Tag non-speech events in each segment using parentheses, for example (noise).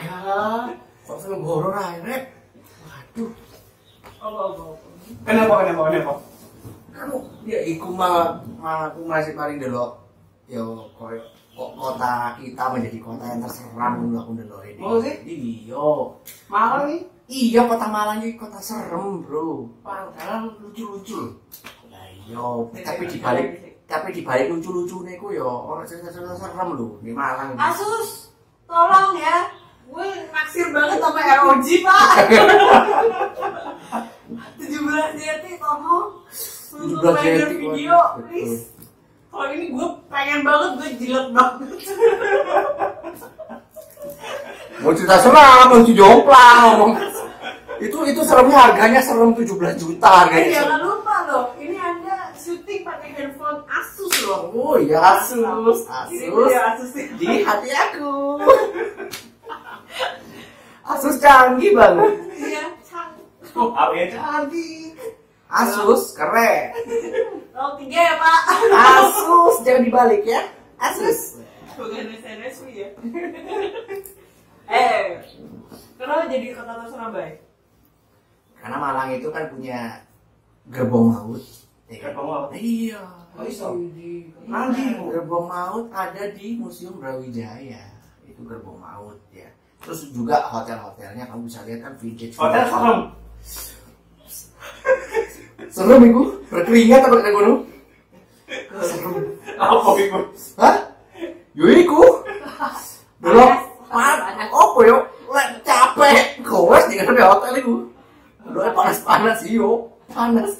Astaga. Kok film horor Rek? Waduh. Apa apa. Kenapa, kenapa, kenapa? Kamu ya iku mah malah aku masih paling delok yo koyo kok kota kita menjadi kota yang terseram dulu aku delok ini. Oh, sih? Iya. Malang nih. Iya kota Malang ini kota serem, Bro. Padahal lucu-lucu. Lah iya, tapi di balik tapi di balik lucu-lucu niku yo orang cerita-cerita serem lho di Malang. Asus, tolong ya. Gue naksir banget sama ROG, Pak. (laughs) 17 JT, tolong. Untuk 17 main JT, video, please. Kalau ini gue pengen banget, gue jilat banget. (laughs) Mau cerita serem, mau jomplang ngomong. Itu itu seremnya harganya serem 17 juta Eh, harganya. jangan lupa loh, ini anda syuting pakai handphone Asus loh. Oh iya Asus, Asus. dia Asus ya. Di hati aku. (laughs) Asus canggih banget. Iya, canggih. Oh, apa ya cantik. Asus keren. Roll tiga ya Pak. Asus jangan dibalik ya. Asus. Bukan SNSW ya. eh, kenapa jadi kota baik? Karena Malang itu kan punya gerbong maut. ya kan? Gerbong maut? Iya. Oh, iso? Nanti. Gerbong maut ada di Museum Brawijaya. Itu gerbong maut ya. Terus juga hotel-hotelnya kamu bisa lihat kan vintage. Hotel serem. Serem itu? Berkeringat apa kayak gunung? Serem. Apa itu? Hah? Yo iku. Dulu pan opo yo? Lek capek, gowes di kan hotel iku. Dulu panas-panas iyo, panas.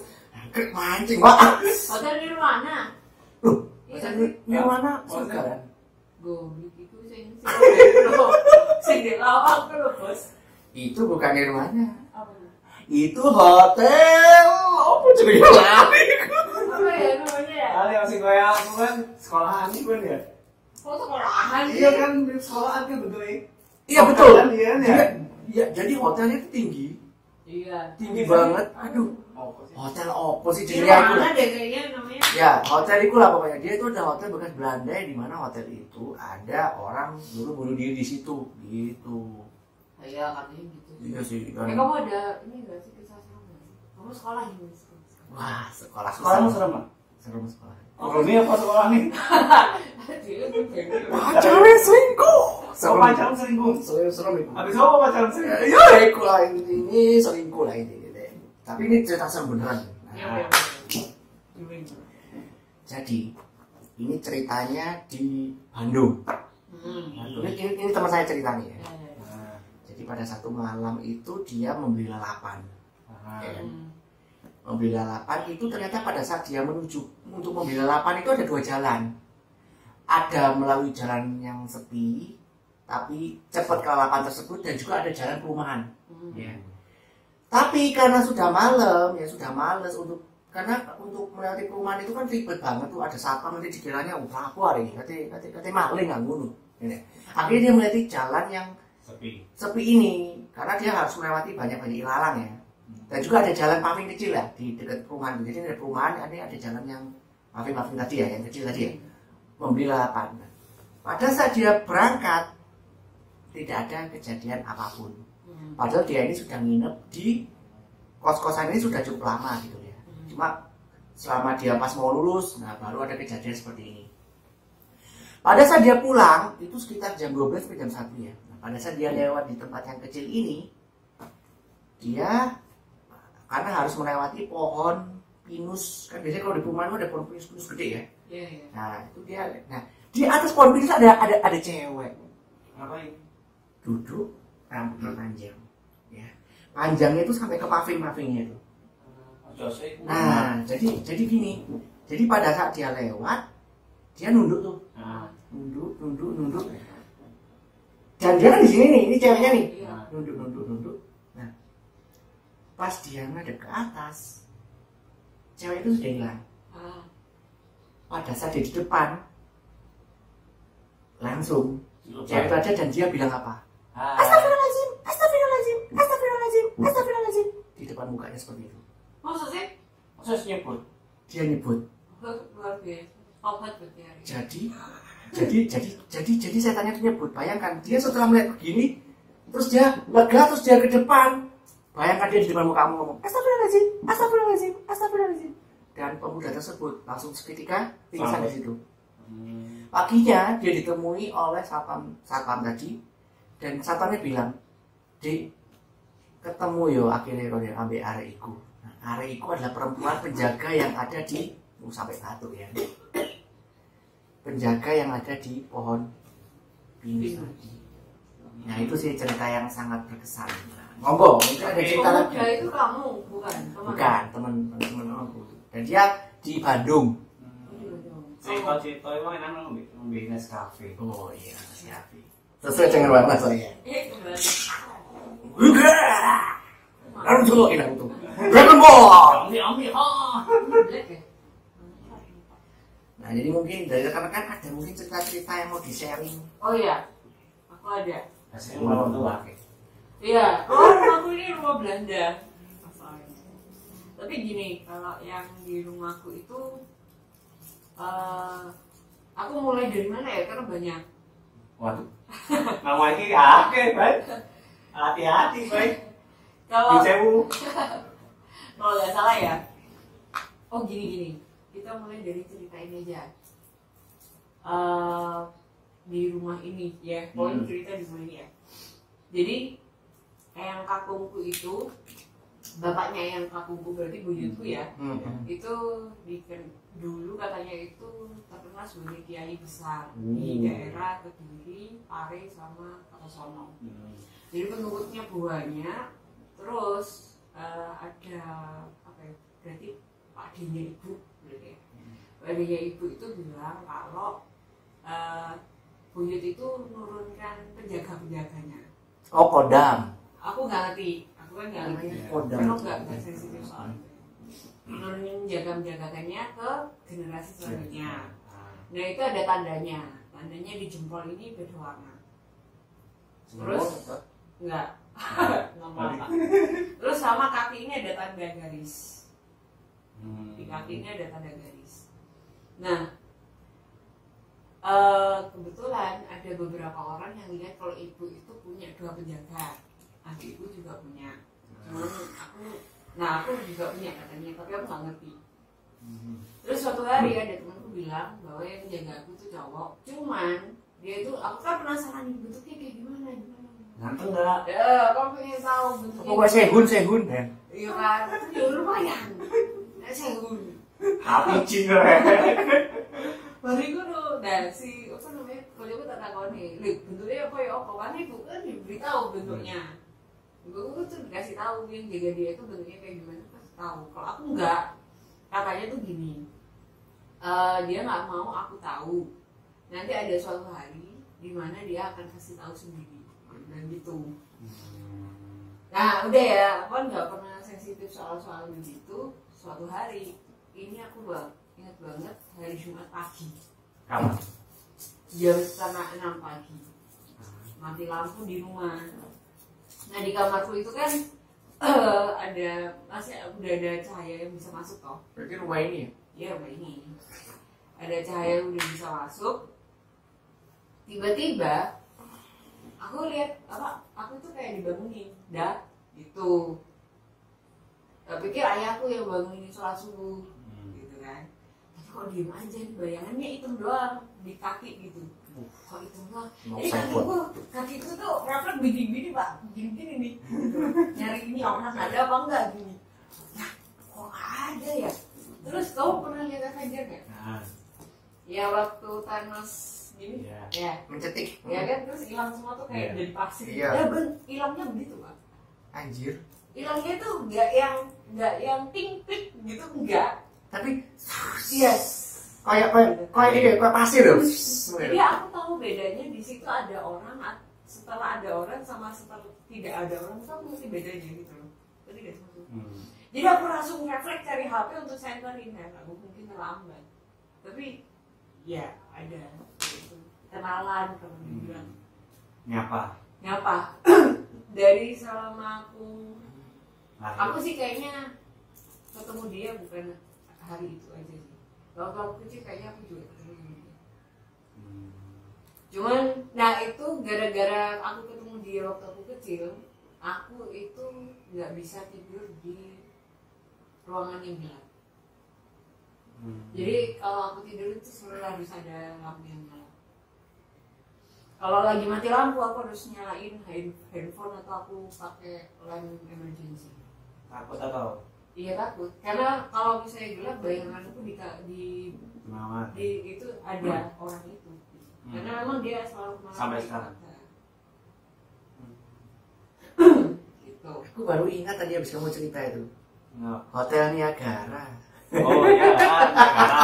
Kek mancing, Pak. Hotel di mana? Loh, Iya hotel sih. di mana? Hotel. Suka kan? Goblok itu sing sing lo sing di lawak lo bos. Itu bukan di mana. Apa? Itu hotel. Apa lari? Ya namanya ya? Kali masih kayak aku kan sekolahan nih kan ya. Kok sekolahan? Iya kan sekolahan kan betul ya. Iya betul. Iya kan ya. Iya, iya, jadi hotelnya itu tinggi, Iya. tinggi banget. Aduh, Oh, hotel opo sih Di jadi aku? Ya, hotel itu lah pokoknya. Dia itu ada hotel bekas Belanda di mana hotel itu ada orang dulu bunuh diri di situ, gitu. Iya katanya gitu. Iya sih. Eh kan. kamu ada ini gak sih kisah serem? Kamu sekolah ini Wah, sekolah Sekolahmu susah. serem, Mak? Serem sekolah. Oh, ini apa sekolah nih? Pacarnya selingkuh. Oh, pacaran selingkuh. Serem serem itu. Habis apa pacaran selingkuh? Ya, itu lah ini, ini selingkuh lah ini. Tapi ini cerita serem beneran. Iya, Nah, jadi ini ceritanya di Bandung. Hmm. Bandung. Ini, ini, ini teman saya ceritanya ya. Ya, ya. Jadi pada satu malam itu dia membeli lalapan. nah. Ya kan? Membeli lalapan itu ternyata pada saat dia menuju untuk membeli lalapan itu ada dua jalan. Ada melalui jalan yang sepi, tapi cepat ke lalapan tersebut dan juga ada jalan perumahan. Hmm. Ya. Tapi karena sudah malam, ya sudah males untuk karena untuk melewati perumahan itu kan ribet banget tuh ada satpam nanti dikiranya wah aku hari kata kata kata maling nggak bunuh. Ini. Akhirnya dia melewati jalan yang Sepi. sepi ini karena dia harus melewati banyak-banyak ilalang ya. Dan juga ada jalan paving kecil ya di dekat perumahan. Jadi ada perumahan ada ada jalan yang paving paving tadi ya yang kecil tadi ya. Membeli lalapan pada saat dia berangkat tidak ada kejadian apa pun. Hmm. padahal dia ini sudah nginep di kos-kosan ini sudah cukup lama gitu ya. Cuma selama dia pas mau lulus nah baru ada kejadian seperti ini. Pada saat dia pulang itu sekitar jam 12 sampai jam 1 ya pada saat dia lewat di tempat yang kecil ini dia karena harus melewati pohon pinus. Kan biasanya kalau di perumahan ada pohon pinus pinus gede ya? Iya, iya. nah itu dia nah di atas pohon pinus ada ada ada cewek. Ngapain? duduk rambutnya panjang ya. Panjangnya itu sampai ke paving pavingnya itu nah jadi jadi gini. Jadi pada saat dia lewat dia nunduk tuh. Nah, nunduk nunduk nunduk kan di sini nih ini ceweknya nih. Iya. nunduk nunduk nunduk. Nah pas dia ngadep ke atas cewek itu sudah hilang. Ah. pada saat dia di depan langsung cewek itu ada dan dia bilang apa? Ah, Astagfirullahaladzim, astagfirullahaladzim, astagfirullahaladzim, astagfirullahaladzim. Di depan mukanya seperti itu. Maksudnya? Sih? Nyebut? dia nyebut. (laughs) Luar biasa. Jadi jadi jadi jadi jadi setannya itu nyebut bayangkan dia setelah melihat begini terus dia lega terus dia ke depan. Bayangkan dia di depan mukamu ngomong astagfirullahaladzim astagfirullahaladzim astagfirullahaladzim. Dan pemuda tersebut langsung seketika pingsan di situ. Hmm. paginya dia ditemui oleh satpam satpam tadi. Dan satpamnya bilang di ketemu yo akhirnya kalau dia ambil arek iku nah, arek iku adalah perempuan penjaga yang ada di uh, sampai batu ya penjaga yang ada di pohon pinus tadi. Nah itu sih cerita yang sangat berkesan. Ngomong mungkin ada cerita lagi. itu kamu, bukan? Teman. bukan teman teman aku. Dan dia di Bandung. Cito-cito itu enak ngombe ngombe Nescafe. oh iya siap sesuai dengan warna saya Eh, kembali. enggak Naruto ini Naruto Dragon Ball Ambil ambil? Nah jadi mungkin dari rekan-rekan ada mungkin cerita-cerita yang mau di sharing Oh iya, aku ada. Hasil orang tua. Iya, oh rumahku ini rumah Belanda. Asalnya. Tapi gini, kalau yang di rumahku itu, eh aku mulai dari mana ya? Karena banyak. Waduh. (laughs) Nama ini akeh, baik. Hati-hati, baik. Kalau (laughs) kalau nggak salah ya, oh gini gini, kita mulai dari cerita ini aja. Eh di rumah ini ya, poin Hmm. cerita di rumah ini ya. Jadi yang kakungku itu bapaknya yang kakungku berarti buyutku ya Hmm. itu di dulu katanya itu terkenal sebagai kiai besar di Hmm. daerah kediri pare sama Kertosono jadi pengikutnya banyak terus eh, ada apa ya berarti pak D-nya ibu berarti ya pak D-nya ibu itu bilang kalau eh, buyut itu menurunkan penjaga penjaganya oh kodam aku nggak ngerti aku kan nggak ngerti Iya. kodam Karena nggak nggak sensitif soal menjaga menjagakannya ke generasi selanjutnya. Nah itu ada tandanya. Tandanya di jempol ini beda warna. Terus nggak (laughs) nggak apa. Terus sama kaki ini ada tanda garis. Di kaki ini ada tanda garis. Nah eh, kebetulan ada beberapa orang yang lihat kalau ibu itu punya dua penjaga. Adikku juga punya. Cuman aku, nah aku juga punya katanya, tapi aku nggak ngerti. Terus suatu hari ada temanku bilang bahwa yang menjaga aku tuh cowok. Cuman dia itu, aku kan penasaran bentuknya kayak gimana, gimana. Ganteng enggak? Ya, kamu pengen tahu bentuknya. pokoknya sehun sehun kan Iya kan, ya lumayan. Nah, sehun. Api cina. Baru itu tuh, nah si apa namanya, kalau aku tak tahu nih, bentuknya apa ya apa kan ibu kan diberitahu bentuknya. Ibu tuh dikasih tahu yang jaga dia itu bentuknya kayak gimana, kasih tahu. Kalau aku enggak, katanya tuh gini, eh, dia nggak mau aku tahu. Nanti ada suatu hari di mana dia akan kasih tahu sendiri, dan gitu. Nah udah ya, aku kan nggak pernah sensitif soal-soal begitu. Suatu hari, ini aku bang, ingat banget hari Jumat pagi, Kamu. jam setengah enam pagi, mati lampu di rumah. Nah di kamarku itu kan eh, (clears throat) ada masih udah ada cahaya yang bisa masuk toh. berarti rumah ini ya Ya rumah ini ada cahaya yang udah bisa masuk. Tiba-tiba aku lihat apa? Aku tuh kayak dibangunin, dah gitu. Tak pikir ayahku yang bangunin sholat subuh, gitu kan. Tapi kok diem aja nih bayangannya hitam doang di kaki gitu. Kok hitam doang? Jadi kakiku, kakiku tuh refleks begini-begini pak, begini-begini nih. Nyari ini orang ada apa enggak gini. Nah, kok ada ya? Terus kamu pernah lihat Avenger nggak? Nah, Ya waktu Thanos gini, Iya. ya, mencetik ya kan terus hilang semua tuh kayak Iya. jadi pasir. Iya. Ya hilangnya begitu pak. anjir Hilangnya tuh nggak yang nggak yang ting gitu enggak. tapi Yes. kayak kayak kayak ini kayak pasir ya Jadi aku tahu bedanya di situ ada orang setelah ada orang sama setelah tidak ada orang itu aku ngerti bedanya gitu loh. Tadi gak sih maksudnya? Hmm. Jadi aku langsung refleks cari HP untuk senterin kan, aku mungkin terlambat. Tapi ya ada gitu. kenalan kalau dibilang. Nyapa. Nyapa (clears throat) dari selama aku aku Lari. sih kayaknya ketemu dia bukan hari itu aja sih. kalau aku kecil kayaknya aku juga ketemu Hmm. cuman nah itu gara-gara aku ketemu dia waktu aku kecil aku itu nggak bisa tidur di ruangan yang gelap Hmm. jadi kalau aku tidur itu selalu harus ada lampu yang nyala kalau lagi mati lampu aku harus nyalain hand- handphone atau aku pakai lamp emergency takut atau iya takut karena kalau misalnya gelap bayanganku di di, Semangat. di itu ada orang itu Hmm. karena memang dia selalu ke mana Sampai sekarang? gitu Aku baru ingat tadi habis kamu cerita itu. Nggak. Hotel Niagara. Oh iya. Negara.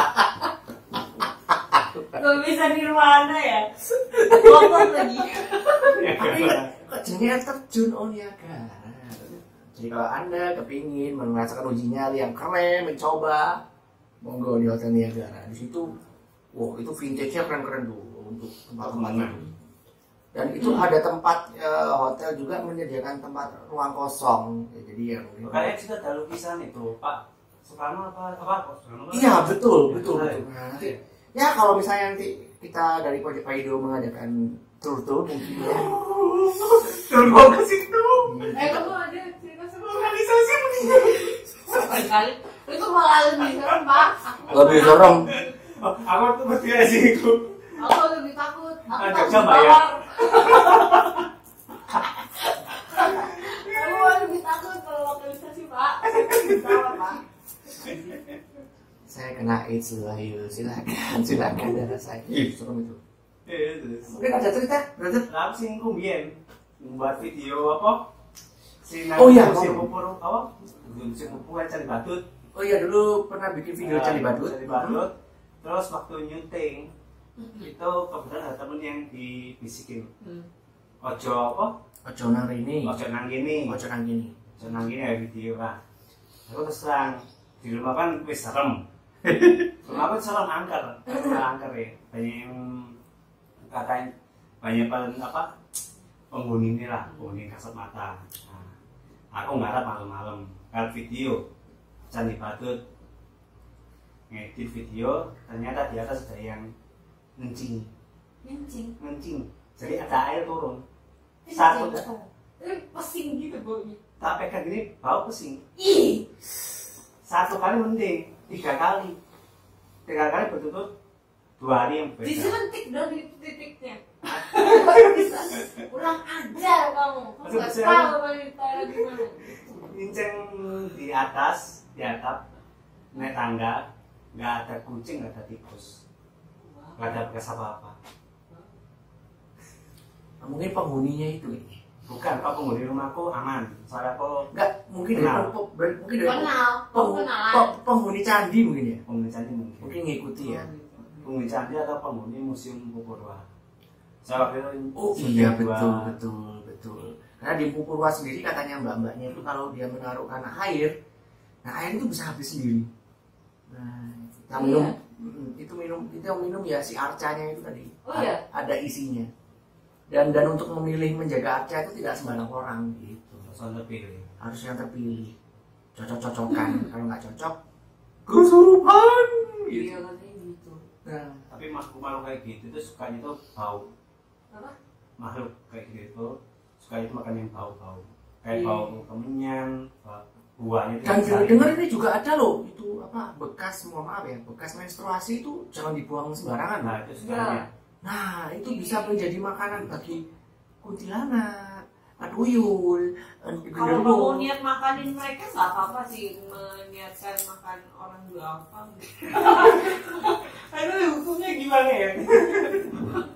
(laughs) Gak bisa di mana ya Kotor lagi Tapi kok jenis air terjun oh Niagara. Jadi kalau anda kepingin merasakan uji nyali yang keren, mencoba, monggo di Hotel Niagara. Di situ, wow itu vintage-nya keren-keren tuh untuk tempat-tempatnya. Dan itu ada tempat eh, hotel juga menyediakan tempat ruang kosong. Ya, jadi ya Makanya juga ada lukisan itu Pak Soekarno apa apa Soekarno? Iya betul betul Iya. betul. Nah, nanti ya kalau misalnya nanti kita dari Project Paido mengadakan tour tour mungkin ya. Turun mau ke situ. Eh kamu ada cerita sama Organisasi Kali Itu malah lebih serem pak Aku Lebih serem. Aku tuh mesti aja itu. Aku lebih takut Aku Ah, takut Mbak, ya? Aku lebih takut kalau lokalisasi pak Ditawar pak Saya kena AIDS lah yuk silakan silakan darah saya. Ih serem itu. Iya, terus. Mungkin ada cerita, brother? Aku sih kumbien membuat video apa? Si Oh, iya, si pupur apa? Si pupur cari batut. Oh iya dulu pernah bikin video cari badut. Cari batut. Terus waktu nyuting itu kebetulan ada temen yang dibisikin Hmm. ojo apa? Ojo nang ini, Ojo nang gini, ojo nang gini. ojo nang gini ya video lah. Aku terus terang di rumah kan wis serem. (laughs) Rumah aku serem angker, angker ya. Banyak yang katain banyak apa penghuni ini lah, penghuni kasat mata. Nah, aku ngarap malam-malam, ngarap video, candi batut, ngedit video, ternyata di atas ada yang ngencing, Kencing ngencing. Jadi ada air turun. Satu, Tapi pesing gitu baunya tak pegang gini, bau pesing. Ih Satu kali mending, tiga kali. Tiga kali betul-betul dua hari yang beda. Disuntik dong di titiknya Kurang ajar kamu Kamu tahu wanita gimana Nginceng di atas, di atap, naik tangga, nggak ada kucing, nggak ada tikus, nggak ada bekas apa-apa. Nah, mungkin penghuninya itu ini. Bukan, kok penghuni rumahku aman. Soalnya aku Enggak, mungkin dari Kenal. pe- mungkin dari Kenal peng- Kamu kenalan pe- penghuni candi mungkin ya. penghuni candi mungkin. Mungkin ngikuti ya. Penghuni candi atau penghuni museum Pupurwa. Waktu itu Oh iya dua- betul betul betul. Karena di Pupurwa sendiri katanya mbak-mbaknya itu kalau dia menaruhkan air, nah air itu bisa habis sendiri. Nah, yang Iya. minum itu minum itu yang minum ya si arcanya itu tadi. Oh, iya? Ada isinya. Dan dan untuk memilih menjaga arca itu tidak sembarang orang gitu. Terpilih. Harus yang terpilih. Cocok-cocokan. (clears throat) kalau nggak cocok, kesurupan. Gitu. Iya katanya gitu Nah, Tapi makhluk makhluk kayak gitu itu sukanya itu bau. Apa? Makhluk kayak gitu itu sukanya itu makan yang bau-bau. Kayak Iya. bau kemenyan, buahnya itu Dan dengar ini juga ada loh itu apa bekas mohon maaf ya bekas menstruasi itu jangan dibuang sembarangan. Nah itu sukanya. Nah itu bisa menjadi makanan bagi kuntilanak, atuyul, Kalau genderuwo. niat makanin mereka nggak apa-apa sih Meniatkan makan orang apa (laughs) Aduh hukumnya gimana ya? (laughs)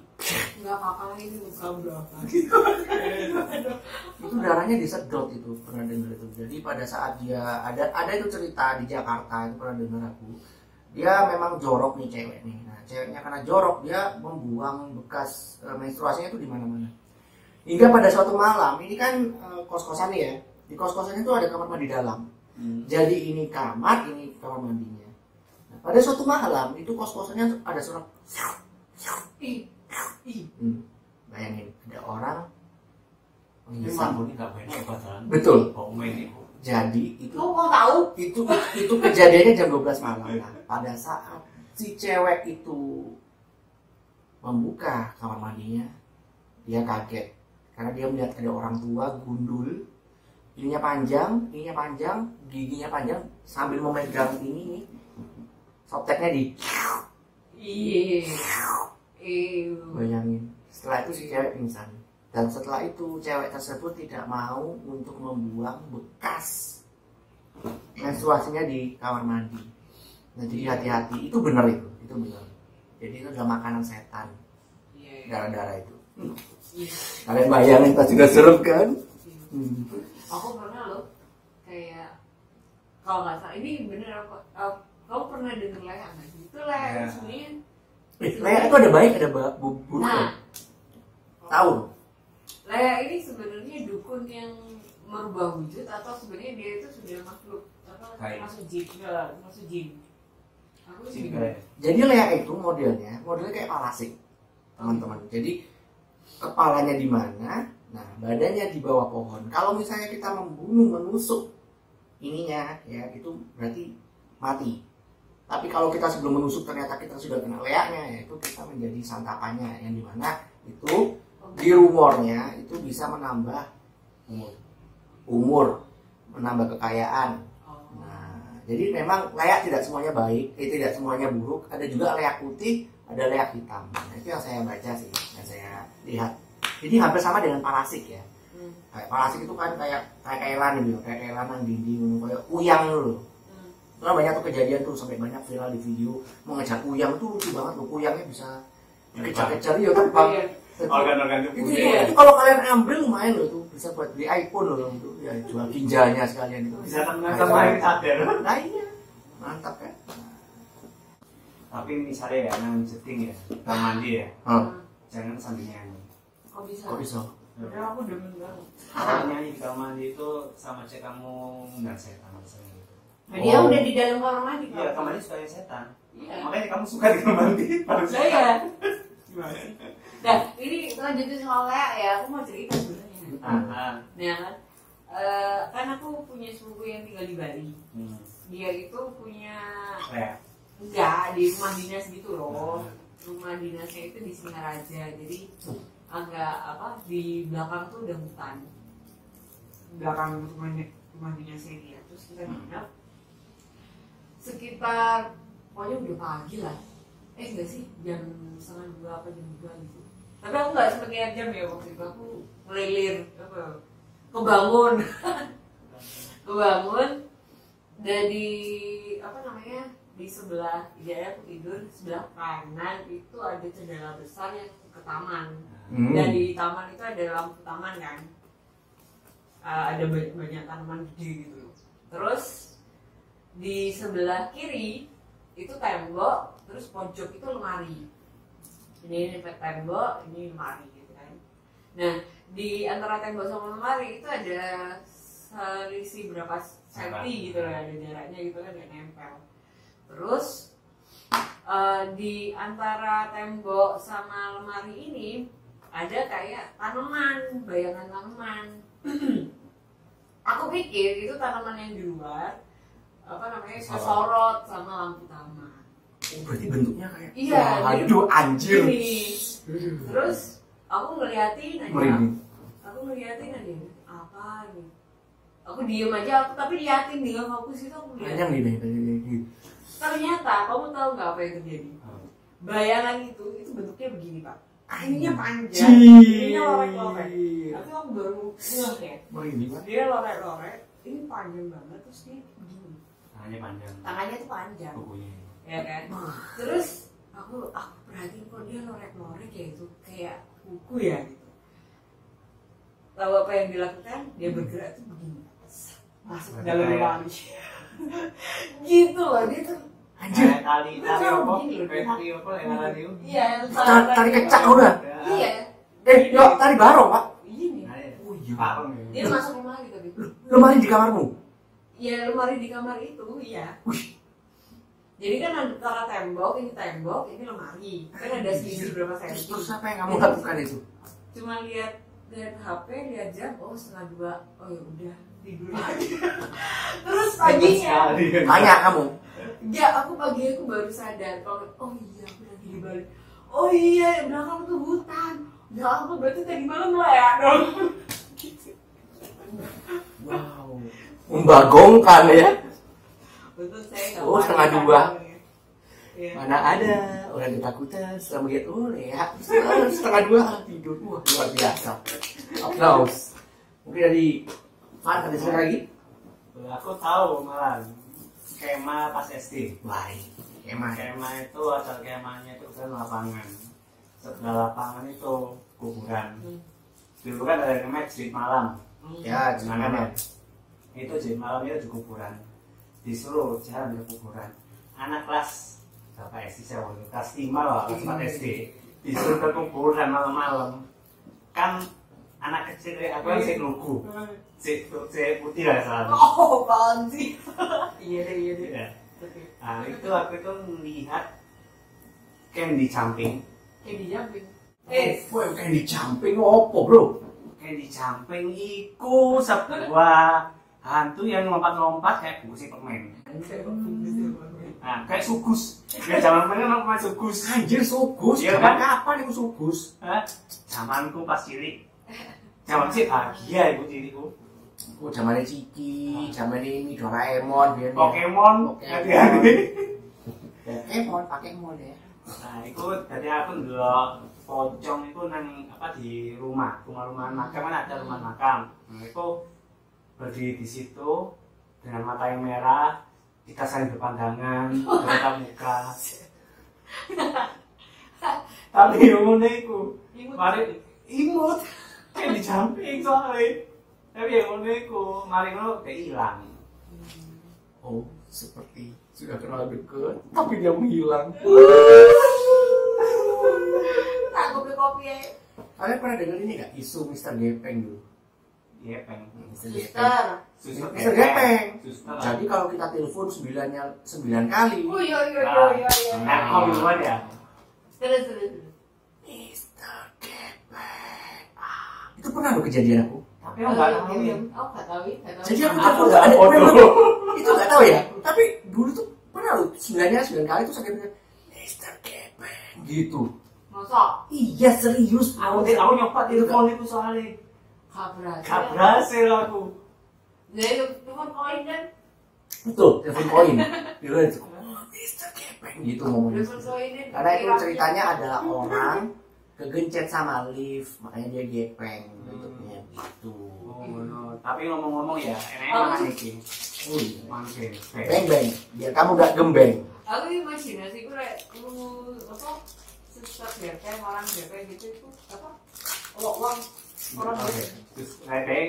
Nggak apa-apa ini bukan berapa (laughs) Itu darahnya disedot itu pernah dengar itu. Jadi pada saat dia ada ada itu cerita di Jakarta itu pernah dengar aku. Dia memang jorok nih cewek nih. Nah ceweknya karena jorok dia membuang bekas eh, menstruasinya itu di mana-mana. Hingga pada suatu malam ini kan eh, kos-kosan ya. Di kos-kosan itu ada kamar mandi dalam. Jadi ini kamar, ini kamar mandinya. Nah, pada suatu malam itu kos-kosannya ada suara ih. Hmm, bayangin ada orang bakalan. Betul. Jadi itu Kamu mau tahu? itu itu kejadiannya jam 12 malam. Nah, pada saat si cewek itu membuka kamar mandinya, dia kaget karena dia melihat ada orang tua gundul, ininya panjang, ininya panjang, giginya panjang sambil memegang ini nih, softteknya di Iya. Ew. bayangin. Setelah itu si cewek pingsan dan setelah itu cewek tersebut tidak mau untuk membuang bekas menstruasinya di kamar mandi. Nah, jadi hati-hati. Itu benar itu, itu benar. Jadi itu adalah makanan setan Iya. darah-darah itu. Iya. Kalian bayangin pas juga serem kan? Hmm. Aku pernah loh kayak kalau nggak salah ini bener eh, kamu pernah denger leha nggak sih? Itu leha Iya. itu sebenarnya. Eh, Leia itu ada baik ada buruk. Nah, ya? Tahu? leha ini sebenarnya dukun yang merubah wujud atau sebenarnya dia itu sudah makhluk apa masuk jin enggak masuk jin. Aku sih. Jadi Leia itu modelnya, modelnya kayak palasik, teman-teman. Jadi kepalanya di mana? Nah, badannya di bawah pohon. Kalau misalnya kita membunuh, menusuk ininya, ya itu berarti mati. Tapi kalau kita sebelum menusuk ternyata kita sudah kena leaknya, ya itu kita menjadi santapannya, yang di mana itu di rumornya itu bisa menambah umur, umur, menambah kekayaan. Nah, jadi memang layak tidak semuanya baik, eh, tidak semuanya buruk. Ada juga layak putih, ada layak hitam. Nah, itu yang saya baca sih, yang saya lihat. Jadi hampir sama dengan parasik ya. Hmm, Kayak parasik itu kan kayak kayak kailan gitu, kayak kailan yang dinding, kayak uyang dulu. Hmm. Kan banyak tuh kejadian tuh sampai banyak viral di video mengejar uyang tuh lucu banget loh. Uyangnya bisa dikejar-kejar ya terbang. Iya. Organ-organ Itu, tubuh. itu, Iya. itu kalau kalian ambil lumayan loh tuh bisa buat beli iPhone loh itu ya jual ginjalnya sekalian itu Bisa temenan sama yang sadar. nah iya mantap kan Tapi misalnya ya, nang jetting ya, kamar mandi ya, Hah? jangan sambil nyanyi. Kok bisa? kok bisa Padahal aku demen banget. Kalau nyanyi di kamar mandi itu sama cek kamu nggak gitu. Nah, dia Oh. udah di dalam kamar mandi Iya, kamar mandi suka yang setan. Iya. Makanya kamu suka di kamar mandi. Harus Nah, ya. Nah, ini lanjutin soal Lea ya, aku mau cerita sebenarnya. Ah, Nah, kan, eh, kan aku punya sepupu yang tinggal di Bali. hmm. Dia itu punya Kayak enggak di rumah dinas gitu loh. Rumah dinasnya itu di Singaraja, jadi agak apa di belakang tuh udah hutan. Belakang rumah rumah dinasnya dia. Terus kita nginep sekitar pokoknya udah pagi lah. Eh enggak sih jam setengah dua apa jam dua gitu. Tapi aku nggak sempet lihat jam ya waktu itu aku ngelilir apa kebangun (laughs) kebangun dan di apa namanya di sebelah jadi aku tidur sebelah kanan itu ada jendela besar yang ke taman Hmm. dan di taman itu ada lampu taman kan Eh, ada banyak, banyak tanaman gede gitu terus di sebelah kiri itu tembok terus pojok itu lemari. Ini ini tembok ini lemari gitu kan. Nah di antara tembok sama lemari itu ada selisih berapa senti gitu loh ada jaraknya gitu kan gak nempel. Terus eh, di antara tembok sama lemari ini ada kayak tanaman bayangan tanaman. (clears throat) Aku pikir itu tanaman yang di luar apa namanya kesorot sama lampu taman oh, berarti bentuknya kayak Iya, aduh anjir. Ini. terus aku ngeliatin aja. Merinding. Aku ngeliatin aja apa nih aku diem aja aku tapi liatin dengan fokus itu aku liatin. Nih nih, nih, nih. ternyata kamu tahu nggak apa yang terjadi? Bayangan itu itu bentuknya begini pak. Ininya panjang ininya lorek-lorek. Tapi aku baru ngeh ya. Dia lorek-lorek ini panjang banget terus dia begini tangannya panjang. tangannya tuh panjang. Bukunya. ya kan? Terus aku aku perhatiin kok dia lorek-lorek ya itu kayak kuku ya gitu. Tahu apa yang dilakukan? Dia bergerak tuh begini. Masuk ke dalam. lemari (laughs) gitu loh dia tuh anjir. Tali tali apa? tali apa? Tali iya kecak udah? Iya. Eh yuk tadi barong pak. Ini. Oh iya. Parang dia ya. masuk lemari tapi. Lemari di kamarmu ya lemari di kamar itu iya. Jadi kan antara tembok ini tembok ini lemari. Kan ada selisih berapa terus, senti. Terus apa yang kamu lakukan itu? Cuma lihat lihat HP lihat jam oh setengah dua. Oh ya udah tidur lagi (laughs) terus paginya tanya kamu. Ya aku pagi aku baru sadar kalau oh iya aku lagi di Bali oh iya belakang tuh hutan. Ya aku berarti tadi malam lah ya dong. gitu. (laughs) Membagongkan ya. Saya Oh, setengah dua. Iya. Mana ada orang ketakutan setelah melihat oh ya setengah dua tidur wah luar biasa. Aplaus. Mungkin dari Fan ada cerita lagi? Aku tahu malah skema pas SD. Baik. Emang. Skema itu asal skemanya itu kan lapangan. Setelah lapangan itu kuburan. Hmm. Dulu kan ada namanya jerit malam. Ya, Gimana gimana? ya? Itu jerit malam itu di kuburan. Disuruh jalan ke kuburan. Anak kelas berapa SD saya waktu itu? kelas 5 lah, kelas 4 SD. Disuruh ke kuburan malam-malam. Kan anak kecil kayak aku kan si lugu. Si, si putih lah selalu. oh apaan sih (laughs) iya deh iya deh Ya. Oke. Nah itu aku itu melihat candy jumping kayak di jumping eh Wah, kayak di jumping opo, Bro? Candy jumping iku sebuah hantu yang lompat-lompat kayak busi permen ya? Nah kayak sugus Ya zaman kan namanya sugus Anjir sugus. Zaman kan? kapan itu sugus? Hah? Zamanku pas cilik Zaman sih bahagia ibu cilikku Oh, zamannya Ciki, zamannya ini Doraemon, biar Pokemon Pokemon. hati-hati. Pokemon, Pokemon ya. Nah itu dari aku dulu pocong itu nang apa di rumah rumah-rumah makam kan ada rumah makam nah, itu berdiri di situ dengan mata yang merah kita saling berpandangan (laughs) bertatap muka. (laughs) Tapi yang iku mari imut. Kayak di jumping soalnya. Tapi yang iku mari ngono kayak hilang. Oh, seperti sudah kenal dekat, tapi dia menghilang. tak kopi kopi ya. Kalian pernah dengar ini nggak? Isu Mr. Gepeng dulu? Gepeng. suster suster. Gepeng. suster Jadi kalau kita telepon sembilannya sembilan kali, oh iya iya iya iya iya nah kau duluan ya terus terus. Mr. Gepeng. Ah, itu pernah lo kejadian aku. tapi aku nggak tahu ya oh nggak tahu ya nggak tahu Jadi aku Aku telepon nggak ada itu nggak tahu ya. Tapi dulu tuh pernah lo sembilannya sembilan kali tuh sakit Mr. Gepeng gitu. masa Iya serius. aku aku nyoba telepon itu soalnya gak berhasil aku jadi telepon koin kan Betul, telepon koin. Dulu itu. Oh. Gepeng gitu ngomongnya. kan Karena itu ceritanya adalah orang kegencet sama lift, makanya dia gepeng bentuknya gitu. oh, no. tapi ngomong-ngomong ya enaknya Oh. mana iki Oh iya. Beng beng, biar kamu gak gembeng. aku imajinasi gue kayak lu apa suster gepeng orang gepeng gitu itu apa uang uang orang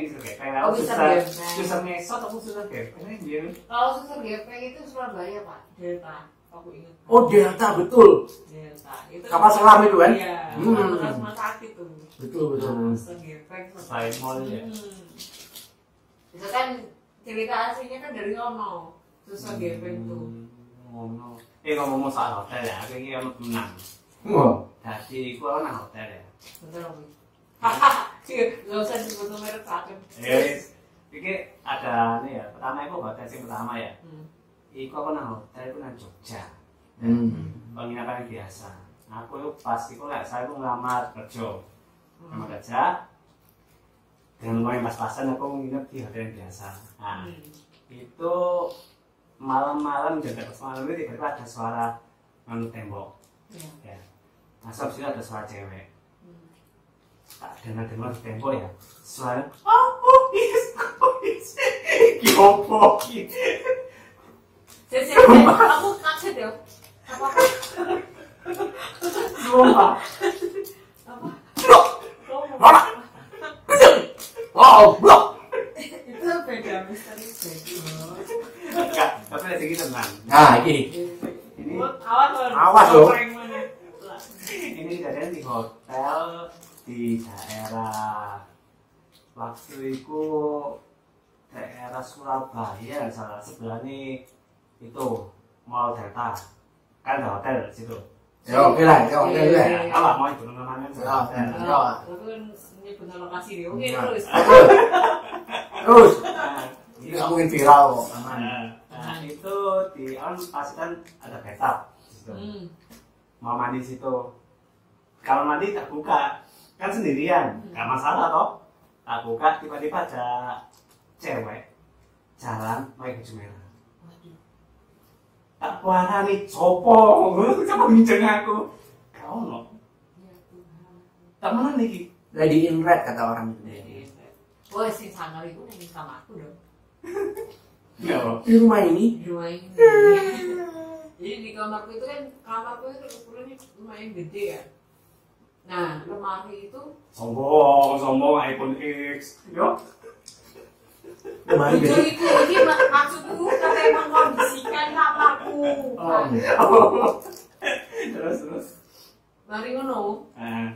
gitu kayak Oh, aku susah susah. gepeng. susah ngesot aku susah gepeng dia kalau gepeng itu Surabaya pak. Delta aku ingat. Oh Delta betul, Delta. Itu Kapal selam itu kan? iya. Hmm. rumah sakit tuh. Betul betul. suster gepeng Selain mall ya? Hmm. itu kan cerita aslinya kan dari Nono suster gepeng tuh ngomong eh ngomong soal hotel ya aku ini ono menang Wah, jadi aku ono nang hotel ya. Betul usah disebut merek sakit Eh, ini ada nih ya pertama itu hotel yang pertama ya Hmm. Iku aku nang hotel itu nang Jogja hmm. penginapan yang biasa aku itu pas itu nggak saya itu ngelamar kerja Hmm. ngelamar kerja dengan uang yang pas-pasan aku nginep di hotel yang biasa nah Hmm. itu malam-malam jam berapa malam itu tiba-tiba ada suara anu tembok Iya. ya nah habis itu ada suara cewek. Tak dengar-dengar di tembok ya suara oh polis giopo Saya saya aku kaget ya. Apa apa? Apa? Oh blok. Itu beda misteri beda. tapi lagi gitu tenang Nah ini, ini Awas loh. Awas loh. Prank mana? ini kejadian di hotel di daerah waktu itu daerah Surabaya salah sebelah ini itu Mall Delta kan ada hotel di situ ya oke lah, ya oke lah. ya apa mau itu namanya Ya, hotel ya. Ah, Itu kan nyebut lokasi dia. Oke terus. Terus, Nah, ini nggak mungkin viral kok, aman. nah, nah, itu di kan pasti kan ada bathtub. Hmm. mau mandi di situ kalau mandi tak buka kan sendirian nggak masalah toh tak buka tiba-tiba ada cewek jalan pakai baju merah tak warani sopo sama ngijeng aku kau no Ya Tuhan. temenan nih lady in red kata orang itu Wah, si sangar itu nyanyi sama aku dong. Bro. di rumah ini Di rumah ini. (laughs) Jadi di kamarku itu kan, kamarku itu ukurannya lumayan gede ya. Nah, lemari itu sombong sombong iPhone X yo Jujur gede itu, ini mak- maksudku kata mengkondisikan kamarku. oh Oh. terus terus Mari ngono, ah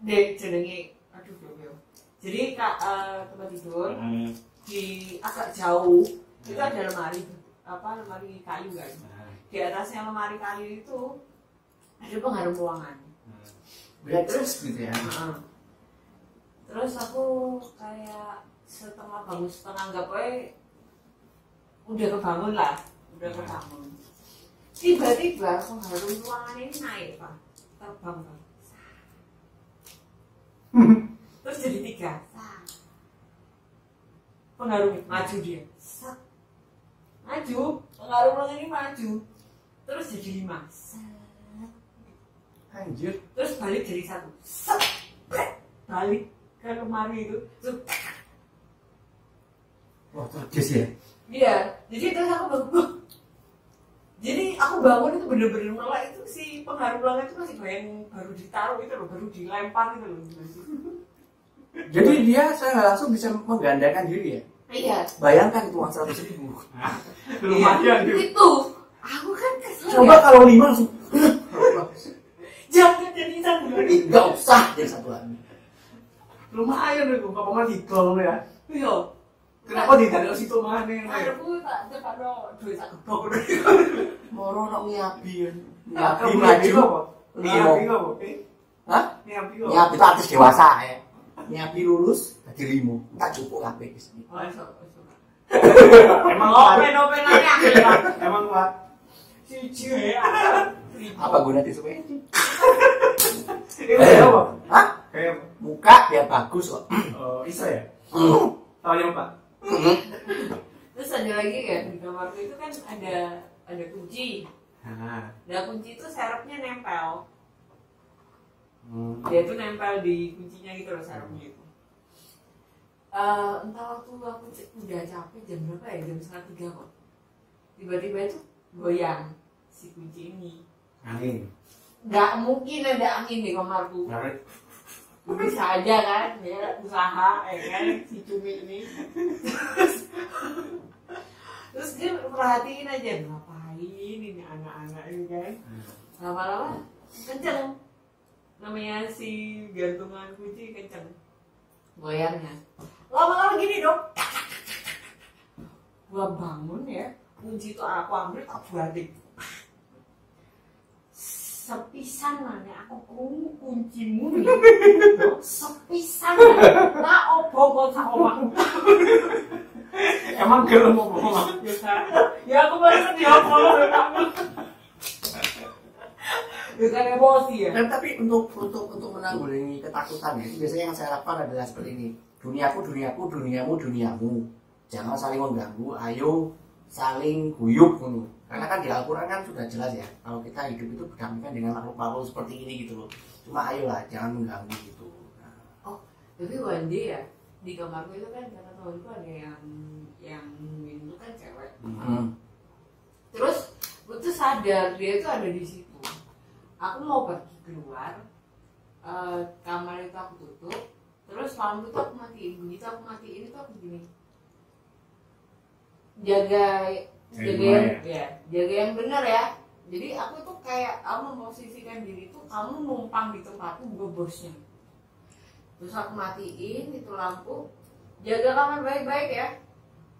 dek jenenge, aduh yo. Jadi kak eh, tempat tidur ah, di agak jauh itu ada lemari apa lemari kayu kan. ah, Di atasnya lemari kayu itu ada pengharum ruangan. black dress gitu ya Heeh. Terus aku kayak setengah bangun setengah enggak poe udah kebangun lah, udah Hmm. kebangun. Tiba-tiba pengharum ruangan ini naik pak, terbang pak. (laughs) Terus jadi tiga. Pengharum maju dia. Maju, pengharum ruangan ini maju. Terus jadi lima. Anjir terus balik jadi satu balik ke lemari itu Terus, wah terkes ya? Iya jadi terus aku bangun jadi aku bangun itu bener-bener melek itu si pengharum ruangan itu masih bayang baru ditaruh itu loh baru dilempar itu loh. Jadi dia saya nggak langsung bisa menggandakan diri ya? Iya. Bayangkan itu uang seratus ribu. Lumayan Iya, itu aku kan kesel coba ya. kalau lima langsung jangan jadi satu lagi nggak usah jadi satu lagi. Lumayan tuh kapangan didol ya. Iya kenapa tidak situ mana aku tak cepat no duit tak gebok. Moro nak nyiapi Nyapi nyiapi maju. Nyapi limo kok eh? Hah? Nyapi kok nyiapi itu artis dewasa ya. Nyiapi lulus jadi limo. Tak cukup kabeh di sini. Oh emang kuat? penopenannya akhirnya emang kuat? Si ya apa guna tisu ini ini kayak apa? Hah? Kayak apa muka biar bagus kok. Oh isa ya? Hmm. tahu yang pak Terus ada lagi kan di kamarku itu kan ada ada kunci. nah Nah kunci itu serepnya nempel. hmm. Dia tuh nempel di kuncinya gitu loh serepnya itu. Eh, entah waktu aku udah capek jam berapa ya jam setengah tiga kok. Tiba-tiba itu goyang si kunci ini. angin Gak mungkin ada angin di kamarku. Ngarit. Bisa aja kan, ya usaha, ya kan si cumi ini. Terus, dia perhatiin aja ngapain ini anak-anak ini kan. lama-lama kenceng. Namanya si gantungan kunci kenceng. Goyangnya. Lama-lama gini dong. Gua bangun ya kunci itu aku ambil tak balik sepisan mana aku kunci kuncimu nih sepisan tak opo kok tak omah emang gelem apa mama ya ya aku baru di opo dengan emosi ya. Dan tapi untuk untuk untuk menanggulangi ketakutan ya, biasanya yang saya lakukan adalah seperti ini. Duniaku, duniaku, duniamu, duniamu. Jangan saling mengganggu, ayo saling guyup ngono. Karena kan di Al-Quran kan sudah jelas ya, kalau kita hidup itu berdampingan dengan makhluk-makhluk seperti ini gitu loh. Cuma ayolah, jangan mengganggu gitu. Nah, tapi one day ya di kamarku itu kan kata temanku ada yang yang itu kan cewek hmm. terus gue tuh sadar dia itu ada di situ aku mau pergi keluar eh, kamar itu aku tutup terus lampu tuh aku matiin begitu aku matiin itu aku gini jaga Jaga yang ya jaga yang benar ya. Jadi aku tuh kayak aku memposisikan diri tuh kamu numpang di tempatku gue bosnya. Terus aku matiin itu lampu jaga kamar baik-baik ya.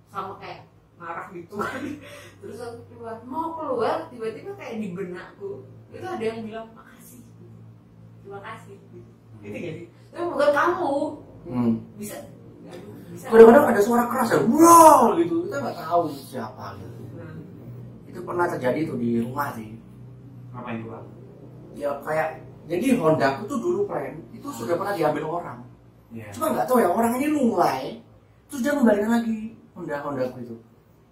Sama kayak marah gitu. (laughs) Terus aku keluar mau keluar tiba-tiba kayak di benakku. Itu ada yang bilang makasih. Terima kasih. Gitu gitu gak sih? Tapi bukan kamu. Hmm. bisa Kadang-kadang ada suara keras ya, wow gitu. Kita nggak tahu siapa gitu. Itu pernah terjadi tuh di rumah sih. Ngapain gua? ya kayak jadi Honda aku tuh dulu plan itu sudah pernah diambil orang. Iya. cuma nggak tahu ya orang ini lunglai terus dia membalikan lagi Honda Honda aku itu.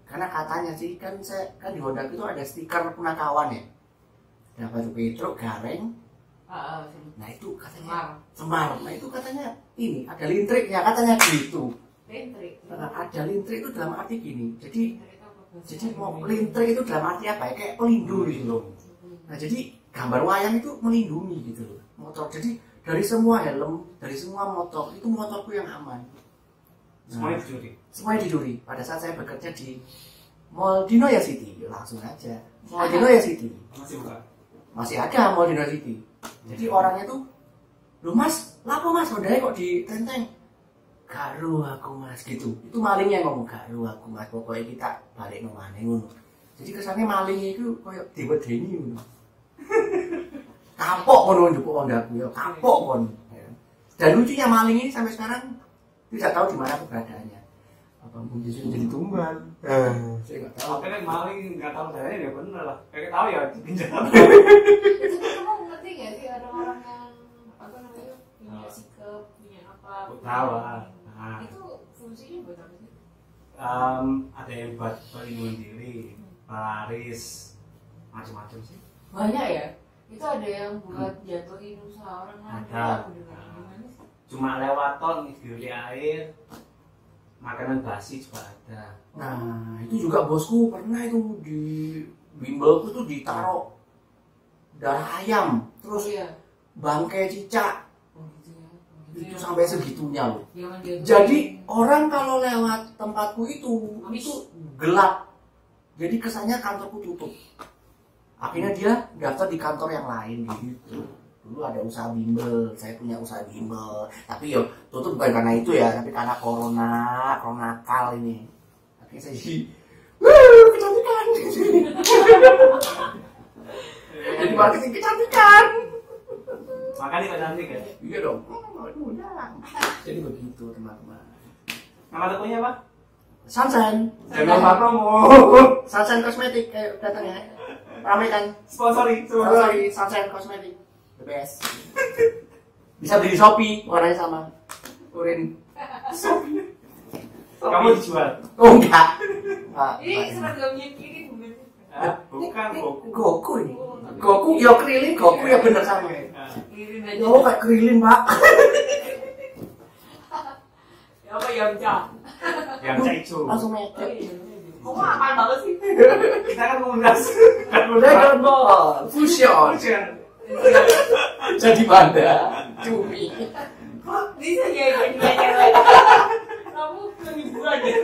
Karena katanya sih kan saya kan di Honda aku itu ada stiker punakawan ya. Ada batu petro gareng. Ah, ah, nah itu katanya Semar. nah itu katanya ini ada lintriknya katanya gitu. Lentrik. Nah, ada lintrik itu dalam arti gini. Jadi Jadi mau lintrik itu dalam arti apa ya? Kayak pelindung gitu. Loh nah jadi gambar wayang itu melindungi gitu loh motor. Jadi dari semua helm dari semua motor itu motorku yang aman. Semuanya Nah, dicuri. semuanya dicuri. Pada saat saya bekerja di Mall Dinoya City langsung aja. Mall Dinoya City. Masih buka. masih ada Mall Dinoya City. Jadi orangnya tuh lu mas lapo mas? Modalnya kok ditenteng garu aku mas. Gitu. Itu malingnya ngomong garu aku mas. Pokoknya kita balik nang mana ngono. Jadi kesannya malingnya itu kayak diwedeni ngono. (laughs) Kapok ngono njupuk hondaku ya kapok kon. Dan lucunya maling ini sampai sekarang tidak tahu di mana keberadaannya. Apa mungkin sudah jadi tumbal saya nggak tahu. Kan maling nggak tahu caranya ya bener lah. Kayak tahu ya kan (laughs) kamu ngerti gak sih ada orang yang apa namanya punya sikap punya apa? Tahu. lah. Nah. Itu fungsinya buat apa sih? Em, ada yang buat pelindungan diri, pelaris, macam-macam sih. Banyak ya. Itu ada yang buat jatuhin usaha orang lain. Ada. Sih? Cuma lewat ton dibeli air, makanan basi juga ada. Nah, itu juga bosku pernah itu di bimbelku tuh ditaruh darah ayam, Oh terus iya. bangkai cicak, Oh gitu ya. Oh, gitu itu ya. sampai segitunya loh. Dia- Jadi orang kalau lewat tempatku itu Habis. itu gelap. Jadi kesannya kantorku tutup. Akhirnya dia daftar di kantor yang lain gitu. Dulu ada usaha bimbel, saya punya usaha bimbel. Tapi yo tutup bukan karena itu ya, tapi karena corona, corona kal ini. Akhirnya saya jadi, "Wuh, kecantikan. (laughs) Jadi marketing kecantikan. Makanya kok cantik ya. Iya dong. Udah. Jadi begitu teman-teman. Nama tokonya apa? Sunshine. Jangan lupa promo. Sunshine Cosmetic kayak datang ya. Rame kan? Sponsori, sponsori. Sunshine Cosmetic. The best. Bisa beli di Shopee, warnanya sama. Urin. Shopee. Kamu dijual. Oh enggak. Ini Pak. seragamnya kiri bukan? Ah, bukan Ini Goku. Goku ini. Goku, ya krilin, Goku ya bener sama. Ah, Kiri aja. Oh kayak krilin pak. Ya ya Mca? Yang caicu. Langsung Oh mepet. iya. Kamu apaan banget sih? Kita kan komunitas. Dragon Ball Fusion. Jadi banda. Cumi. Kok bisa ya jadi cewek? Kamu lebih bulan ya?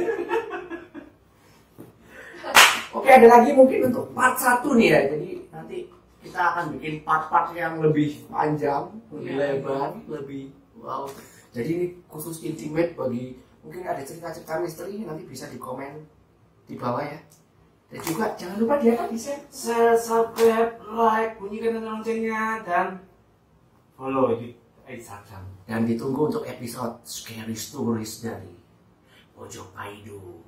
Oke ada lagi mungkin untuk part satu nih ya. Jadi nanti kita akan bikin part-part yang lebih panjang, lebih Iya. lebar, lebih wow. Jadi ini khusus intimate bagi mungkin ada cerita-cerita misteri nanti bisa di komen di bawah ya. Dan juga jangan lupa dia kan bisa subscribe, like, bunyikan tanda loncengnya dan follow di Instagram. dan ditunggu untuk episode scary stories dari Pojok Paido.